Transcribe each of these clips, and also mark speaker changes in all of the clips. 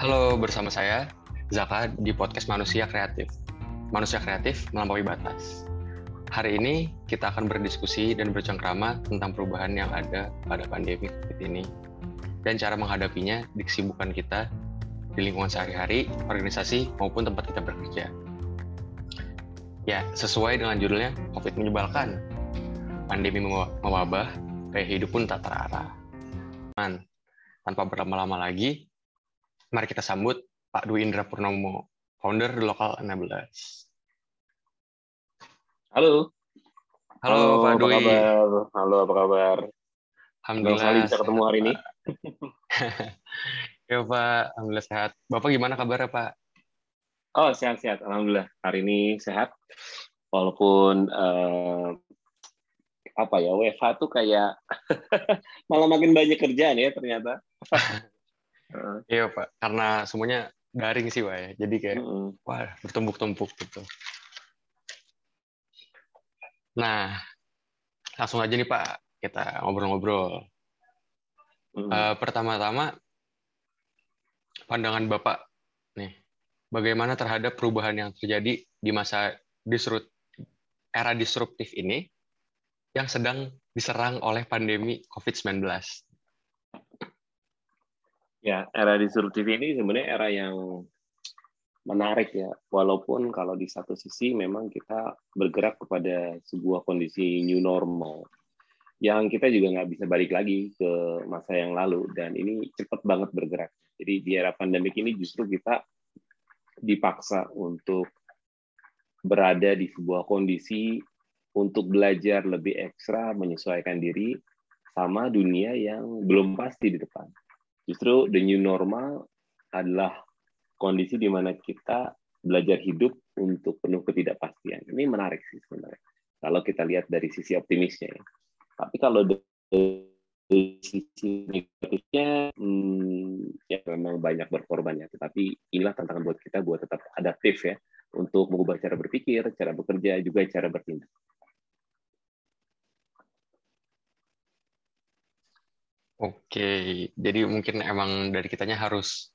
Speaker 1: Halo, bersama saya Zaka di podcast Manusia Kreatif. Manusia Kreatif melampaui batas. Hari ini kita akan berdiskusi dan bercengkrama tentang perubahan yang ada pada pandemi COVID ini dan cara menghadapinya di kesibukan kita di lingkungan sehari-hari, organisasi, maupun tempat kita bekerja. Ya, sesuai dengan judulnya, COVID menyebalkan. Pandemi mewabah, gaya hidup pun tak terarah. Tanpa berlama-lama lagi, Mari kita sambut Pak Dwi Indra Purnomo, founder Local 16.
Speaker 2: Halo.
Speaker 1: Halo, Halo Pak Dwi.
Speaker 2: Apa kabar? Halo, apa kabar?
Speaker 1: Alhamdulillah.
Speaker 2: Sekali bisa ketemu hari ini.
Speaker 1: ya Pak, Alhamdulillah sehat. Bapak gimana kabarnya Pak?
Speaker 2: Oh, sehat-sehat. Alhamdulillah. Hari ini sehat. Walaupun uh, apa ya, WFH tuh kayak malah makin banyak kerjaan ya ternyata.
Speaker 1: Iya pak, karena semuanya daring sih pak ya, jadi kayak -hmm. wah bertumpuk-tumpuk gitu. Nah, langsung aja nih pak, kita ngobrol-ngobrol. -hmm. uh, pertama-tama, pandangan bapak nih, bagaimana terhadap perubahan yang terjadi di masa disrupt era disruptif ini yang sedang diserang oleh pandemi COVID-19.
Speaker 2: Ya, era disruptif ini sebenarnya era yang menarik ya. Walaupun kalau di satu sisi memang kita bergerak kepada sebuah kondisi new normal yang kita juga nggak bisa balik lagi ke masa yang lalu dan ini cepat banget bergerak. Jadi di era pandemik ini justru kita dipaksa untuk berada di sebuah kondisi untuk belajar lebih ekstra menyesuaikan diri sama dunia yang belum pasti di depan. Justru the new normal adalah kondisi di mana kita belajar hidup untuk penuh ketidakpastian. Ini menarik sih sebenarnya. Kalau kita lihat dari sisi optimisnya. Ya. Tapi kalau dari sisi negatifnya, hmm, ya memang banyak berkorban ya. Tetapi inilah tantangan buat kita buat tetap adaptif ya. Untuk mengubah cara berpikir, cara bekerja, juga cara bertindak.
Speaker 1: Oke, jadi mungkin emang dari kitanya harus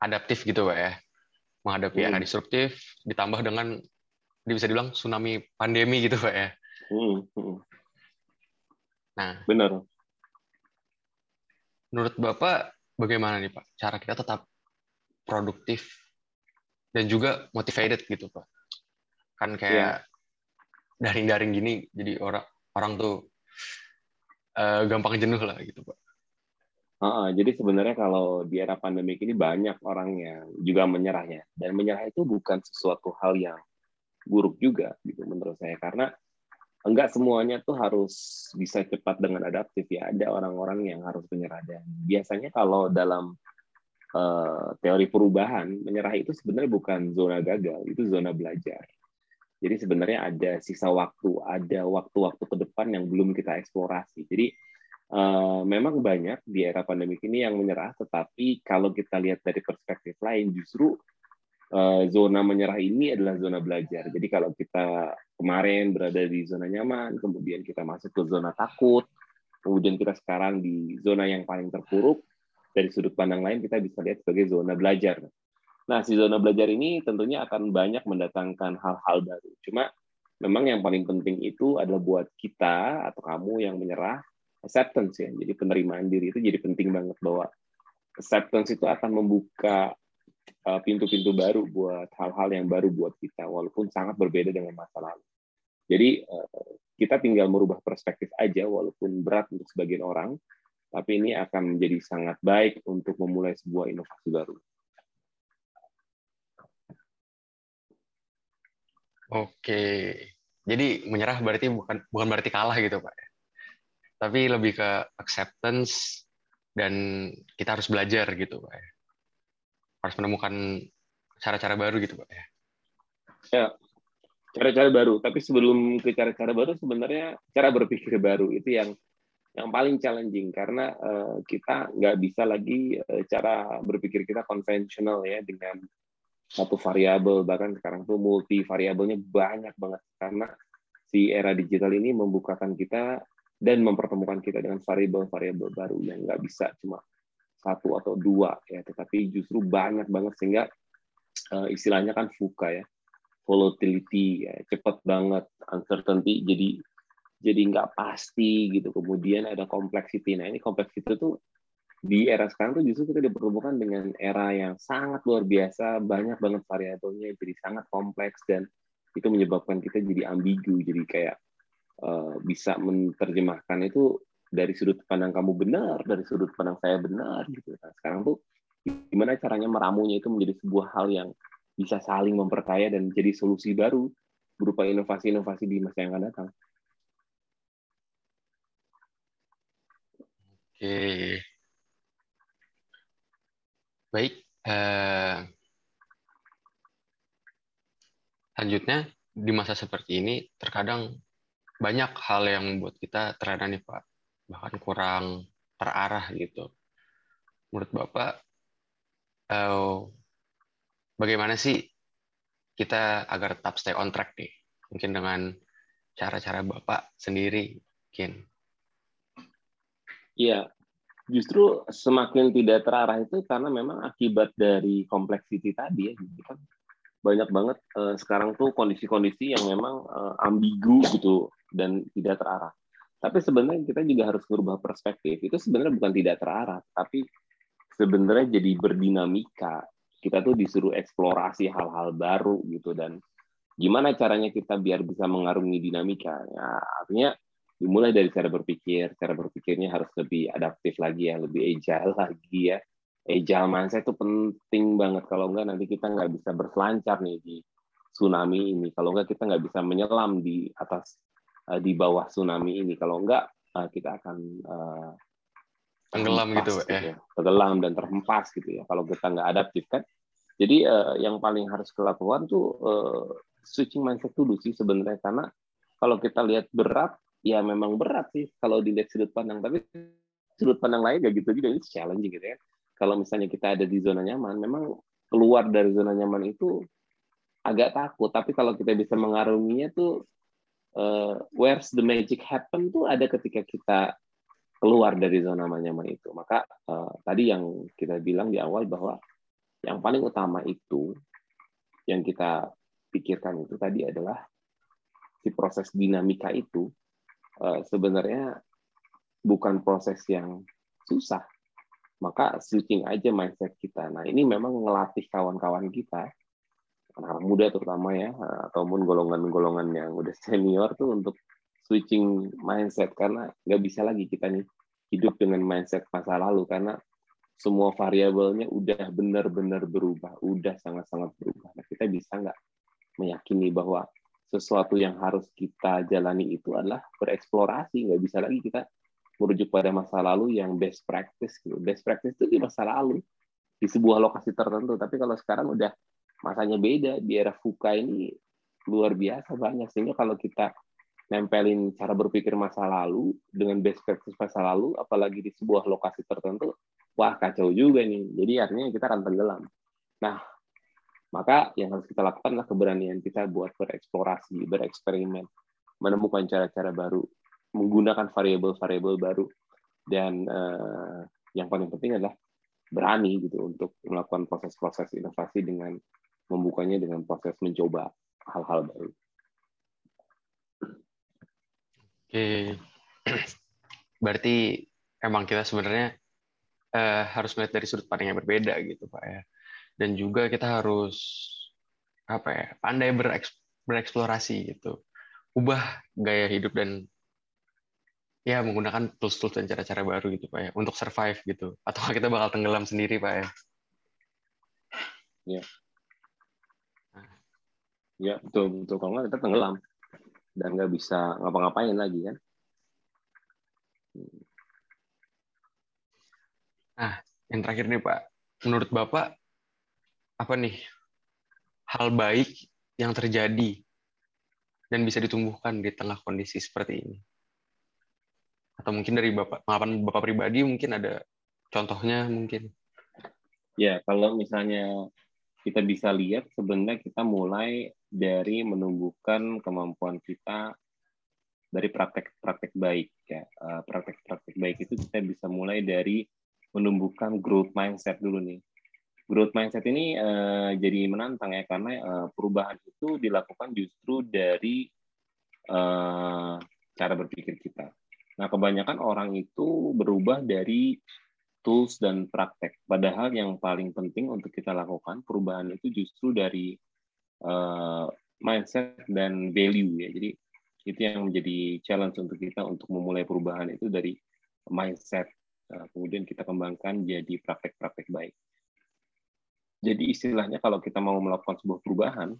Speaker 1: adaptif gitu, Pak ya. Menghadapi hmm. era disruptif, ditambah dengan bisa dibilang tsunami pandemi gitu, Pak ya. Hmm. hmm.
Speaker 2: Nah, benar.
Speaker 1: Menurut Bapak, bagaimana nih Pak, cara kita tetap produktif dan juga motivated gitu, Pak? Kan kayak iya. daring-daring gini, jadi orang orang tuh uh, gampang jenuh lah gitu, Pak.
Speaker 2: Uh, jadi sebenarnya kalau di era pandemi ini banyak orang yang juga menyerahnya. Dan menyerah itu bukan sesuatu hal yang buruk juga gitu menurut saya. Karena enggak semuanya tuh harus bisa cepat dengan adaptif ya. Ada orang-orang yang harus menyerah. Dan biasanya kalau dalam uh, teori perubahan menyerah itu sebenarnya bukan zona gagal itu zona belajar. Jadi sebenarnya ada sisa waktu ada waktu-waktu ke depan yang belum kita eksplorasi. Jadi Uh, memang banyak di era pandemi ini yang menyerah, tetapi kalau kita lihat dari perspektif lain, justru uh, zona menyerah ini adalah zona belajar. Jadi kalau kita kemarin berada di zona nyaman, kemudian kita masuk ke zona takut, kemudian kita sekarang di zona yang paling terpuruk, dari sudut pandang lain kita bisa lihat sebagai zona belajar. Nah, si zona belajar ini tentunya akan banyak mendatangkan hal-hal baru. Cuma memang yang paling penting itu adalah buat kita atau kamu yang menyerah, acceptance ya. Jadi penerimaan diri itu jadi penting banget bahwa acceptance itu akan membuka uh, pintu-pintu baru buat hal-hal yang baru buat kita walaupun sangat berbeda dengan masa lalu. Jadi uh, kita tinggal merubah perspektif aja walaupun berat untuk sebagian orang, tapi ini akan menjadi sangat baik untuk memulai sebuah inovasi baru.
Speaker 1: Oke, jadi menyerah berarti bukan bukan berarti kalah gitu pak? Tapi lebih ke acceptance dan kita harus belajar gitu pak harus menemukan cara-cara baru gitu pak
Speaker 2: ya. Ya cara-cara baru. Tapi sebelum ke cara-cara baru sebenarnya cara berpikir baru itu yang yang paling challenging. Karena uh, kita nggak bisa lagi uh, cara berpikir kita konvensional ya dengan satu variabel. Bahkan sekarang tuh multi variabelnya banyak banget. Karena si era digital ini membukakan kita dan mempertemukan kita dengan variabel-variabel baru yang nggak bisa cuma satu atau dua ya, tetapi justru banyak banget sehingga uh, istilahnya kan FUKA ya, volatility ya, cepat banget, uncertainty jadi jadi nggak pasti gitu. Kemudian ada complexity. Nah ini complexity itu di era sekarang tuh justru kita dipertemukan dengan era yang sangat luar biasa, banyak banget variabelnya, jadi sangat kompleks dan itu menyebabkan kita jadi ambigu, jadi kayak uh, bisa menerjemahkan itu dari sudut pandang kamu benar, dari sudut pandang saya benar gitu. Nah, sekarang tuh gimana caranya meramunya itu menjadi sebuah hal yang bisa saling memperkaya dan jadi solusi baru berupa inovasi-inovasi di masa yang akan datang.
Speaker 1: Oke, Baik, eh, selanjutnya di masa seperti ini terkadang banyak hal yang membuat kita terada nih Pak, bahkan kurang terarah gitu. Menurut Bapak, eh, bagaimana sih kita agar tetap stay on track nih? Mungkin dengan cara-cara Bapak sendiri, mungkin.
Speaker 2: Iya, justru semakin tidak terarah itu karena memang akibat dari kompleksiti tadi ya gitu kan banyak banget uh, sekarang tuh kondisi-kondisi yang memang uh, ambigu gitu dan tidak terarah. Tapi sebenarnya kita juga harus merubah perspektif. Itu sebenarnya bukan tidak terarah, tapi sebenarnya jadi berdinamika. Kita tuh disuruh eksplorasi hal-hal baru gitu dan gimana caranya kita biar bisa mengarungi dinamika. Ya, artinya dimulai dari cara berpikir cara berpikirnya harus lebih adaptif lagi ya lebih agile lagi ya agile mindset itu penting banget kalau enggak nanti kita nggak bisa berselancar nih di tsunami ini kalau enggak kita nggak bisa menyelam di atas eh, di bawah tsunami ini. Kalau enggak eh, kita akan uh,
Speaker 1: tenggelam gitu, gitu ya.
Speaker 2: ya. Tenggelam dan terhempas gitu ya kalau kita nggak adaptif kan. Jadi uh, yang paling harus dilakukan tuh uh, switching mindset dulu sih sebenarnya. Karena kalau kita lihat berat ya memang berat sih. Kalau dilihat sudut pandang tapi sudut pandang lain gak gitu juga ini challenging gitu ya. Kalau misalnya kita ada di zona nyaman memang keluar dari zona nyaman itu agak takut. Tapi kalau kita bisa mengarunginya tuh uh, where's the magic happen tuh ada ketika kita keluar dari zona nyaman itu maka uh, tadi yang kita bilang di awal bahwa yang paling utama itu yang kita pikirkan itu tadi adalah si proses dinamika itu Eh, sebenarnya bukan proses yang susah. Maka switching aja mindset kita. Nah, ini memang ngelatih kawan-kawan kita, anak muda terutama ya, ataupun golongan-golongan yang udah senior tuh untuk switching mindset karena nggak bisa lagi kita nih hidup dengan mindset masa lalu karena semua variabelnya udah benar-benar berubah, udah sangat-sangat berubah. Nah, kita bisa nggak meyakini bahwa sesuatu yang harus kita jalani itu adalah bereksplorasi nggak bisa lagi kita merujuk pada masa lalu yang best practice gitu best practice itu di masa lalu di sebuah lokasi tertentu tapi kalau sekarang udah masanya beda. Di era FUKA ini luar biasa banyak. Sehingga kalau kita nempelin cara berpikir masa lalu dengan best practice masa lalu apalagi di sebuah lokasi tertentu wah kacau juga nih. Jadi artinya kita akan tenggelam. Nah maka yang harus kita lakukan adalah keberanian kita buat bereksplorasi, bereksperimen, menemukan cara-cara baru, menggunakan variabel-variabel baru, dan uh, yang paling penting adalah berani gitu untuk melakukan proses-proses inovasi dengan membukanya dengan proses mencoba hal-hal baru.
Speaker 1: Oke, berarti emang kita sebenarnya uh, harus melihat dari sudut pandang yang berbeda gitu pak ya. Dan juga kita harus apa ya pandai bereksplorasi gitu. Ubah gaya hidup dan ya menggunakan tools-tools dan cara-cara baru gitu pak ya untuk survive gitu. Atau kita bakal tenggelam sendiri pak ya.
Speaker 2: Ya ya betul betul kalau nggak kita tenggelam dan nggak bisa ngapa-ngapain lagi kan
Speaker 1: nah yang terakhir nih pak menurut bapak apa nih hal baik yang terjadi dan bisa ditumbuhkan di tengah kondisi seperti ini? Atau mungkin dari bapak pengalaman bapak pribadi mungkin ada contohnya mungkin?
Speaker 2: Ya kalau misalnya kita bisa lihat sebenarnya kita mulai dari menumbuhkan kemampuan kita dari praktek-praktek baik ya eh, praktek-praktek baik itu kita bisa mulai dari menumbuhkan growth mindset dulu nih. Growth mindset ini uh, jadi menantang ya karena uh, perubahan itu dilakukan justru dari uh, cara berpikir kita. Nah, kebanyakan orang itu berubah dari tools dan praktek. Padahal yang paling penting untuk kita lakukan perubahan itu justru dari uh, mindset dan value ya. Jadi itu yang menjadi challenge untuk kita untuk memulai perubahan itu dari mindset Nah, kemudian kita kembangkan jadi praktek-praktek baik. Jadi istilahnya kalau kita mau melakukan sebuah perubahan,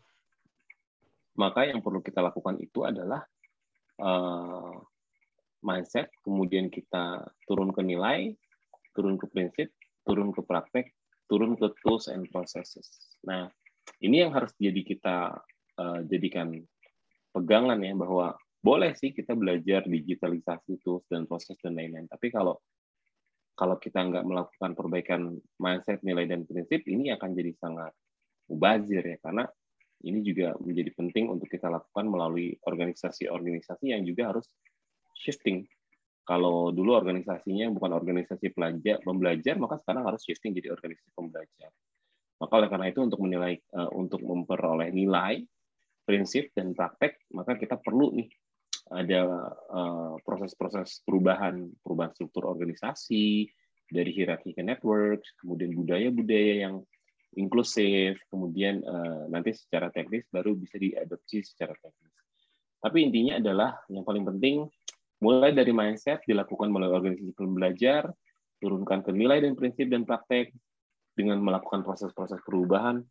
Speaker 2: maka yang perlu kita lakukan itu adalah uh, mindset, kemudian kita turun ke nilai, turun ke prinsip, turun ke praktek, turun ke tools and processes. Nah, ini yang harus jadi kita uh, jadikan pegangan ya bahwa boleh sih kita belajar digitalisasi tools dan proses dan lain-lain. Tapi kalau kalau kita nggak melakukan perbaikan mindset, nilai dan prinsip, ini akan jadi sangat mubazir ya, karena ini juga menjadi penting untuk kita lakukan melalui organisasi-organisasi yang juga harus shifting. Kalau dulu organisasinya bukan organisasi pelajar, pembelajar, maka sekarang harus shifting jadi organisasi pembelajar. Maka oleh karena itu untuk menilai, uh, untuk memperoleh nilai, prinsip dan praktek, maka kita perlu nih ada eh, proses-proses perubahan, perubahan struktur organisasi, dari hierarki ke network, kemudian budaya-budaya yang inklusif, kemudian uh, nanti secara teknis baru bisa diadopsi secara teknis. Tapi intinya adalah yang paling penting mulai dari mindset dilakukan melalui organisasi pembelajar, turunkan ke nilai dan prinsip dan praktek dengan melakukan proses-proses perubahan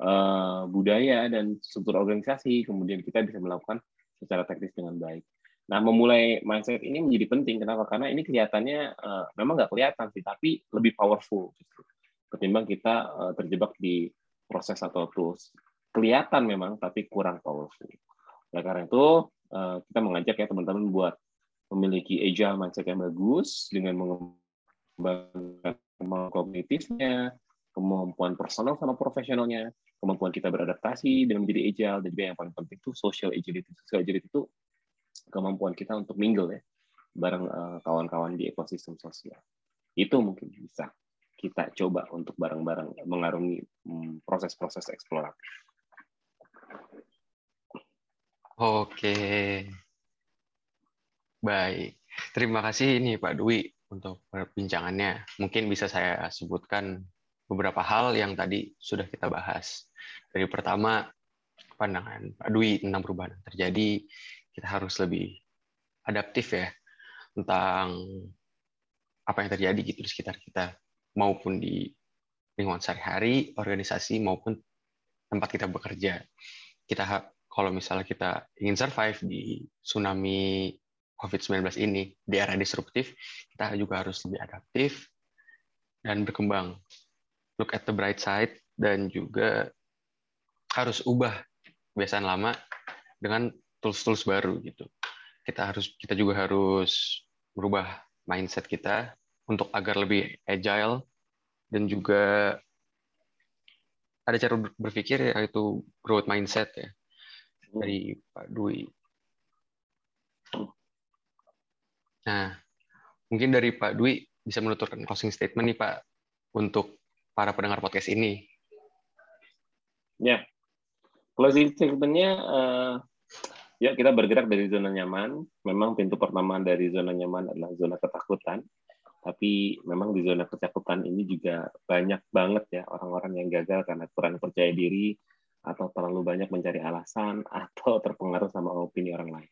Speaker 2: uh, budaya dan struktur organisasi, kemudian kita bisa melakukan secara teknis dengan baik. Nah, memulai mindset ini menjadi penting. Kenapa? Karena ini kelihatannya uh, memang nggak kelihatan sih, tapi lebih powerful justru ketimbang kita uh, terjebak di proses atau tools. Kelihatan memang, tapi kurang powerful. Oleh karena itu, uh, kita mengajak ya teman-teman buat memiliki agile mindset yang bagus dengan mengembangkan kognitifnya, kemampuan personal sama profesionalnya, kemampuan kita beradaptasi dengan menjadi agile, dan juga yang paling penting itu social agility. Social agility itu kemampuan kita untuk mingle ya, bareng eh, kawan-kawan di ekosistem sosial. Itu mungkin bisa kita coba untuk bareng-bareng mengarungi hmm, proses-proses eksploratif.
Speaker 1: Oke. Baik. Terima kasih ini Pak Dwi untuk perbincangannya. Mungkin bisa saya sebutkan beberapa hal yang tadi sudah kita bahas. Dari pertama, pandangan Pak Dwi tentang perubahan yang terjadi, kita harus lebih adaptif ya tentang apa yang terjadi gitu di sekitar kita, maupun di lingkungan sehari-hari, organisasi, maupun tempat kita bekerja. Kita kalau misalnya kita ingin survive di tsunami COVID-19 ini, di era disruptif, kita juga harus lebih adaptif dan berkembang look at the bright side dan juga harus ubah kebiasaan lama dengan tools-tools baru gitu. Kita harus kita juga harus merubah mindset kita untuk agar lebih agile dan juga ada cara berpikir yaitu growth mindset ya dari Pak Dwi. Nah, mungkin dari Pak Dwi bisa menuturkan closing statement nih Pak untuk para pendengar podcast ini?
Speaker 2: Ya, closing statement-nya uh, ya kita bergerak dari zona nyaman. Memang pintu pertama dari zona nyaman adalah zona ketakutan. Tapi memang di zona ketakutan ini juga banyak banget ya orang-orang yang gagal karena kurang percaya diri atau terlalu banyak mencari alasan atau terpengaruh sama opini orang lain.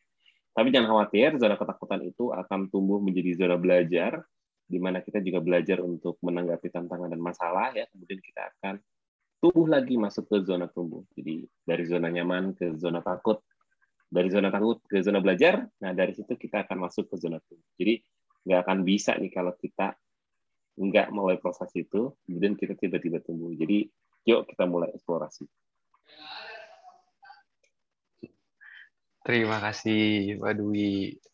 Speaker 2: Tapi jangan khawatir, zona ketakutan itu akan tumbuh menjadi zona belajar di mana kita juga belajar untuk menanggapi tantangan dan masalah ya. Kemudian kita akan tumbuh lagi masuk ke zona tumbuh. Jadi dari zona nyaman ke zona takut dari zona takut ke zona belajar nah dari situ kita akan masuk ke zona tumbuh. Jadi nggak akan bisa nih kalau kita nggak mulai proses itu kemudian kita tiba-tiba tumbuh. Jadi yuk kita mulai eksplorasi.
Speaker 1: Terima kasih Pak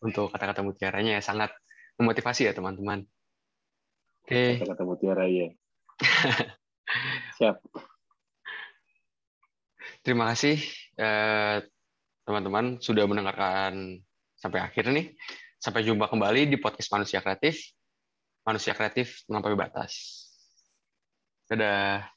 Speaker 1: untuk kata-kata mutiaranya. Ya sangat memotivasi ya teman-teman.
Speaker 2: Oke. Okay. Kata Mutiara ya. Siap.
Speaker 1: Terima kasih eh, teman-teman sudah mendengarkan sampai akhir nih. Sampai jumpa kembali di podcast Manusia Kreatif. manusia kreatif melampaui batas. Dadah.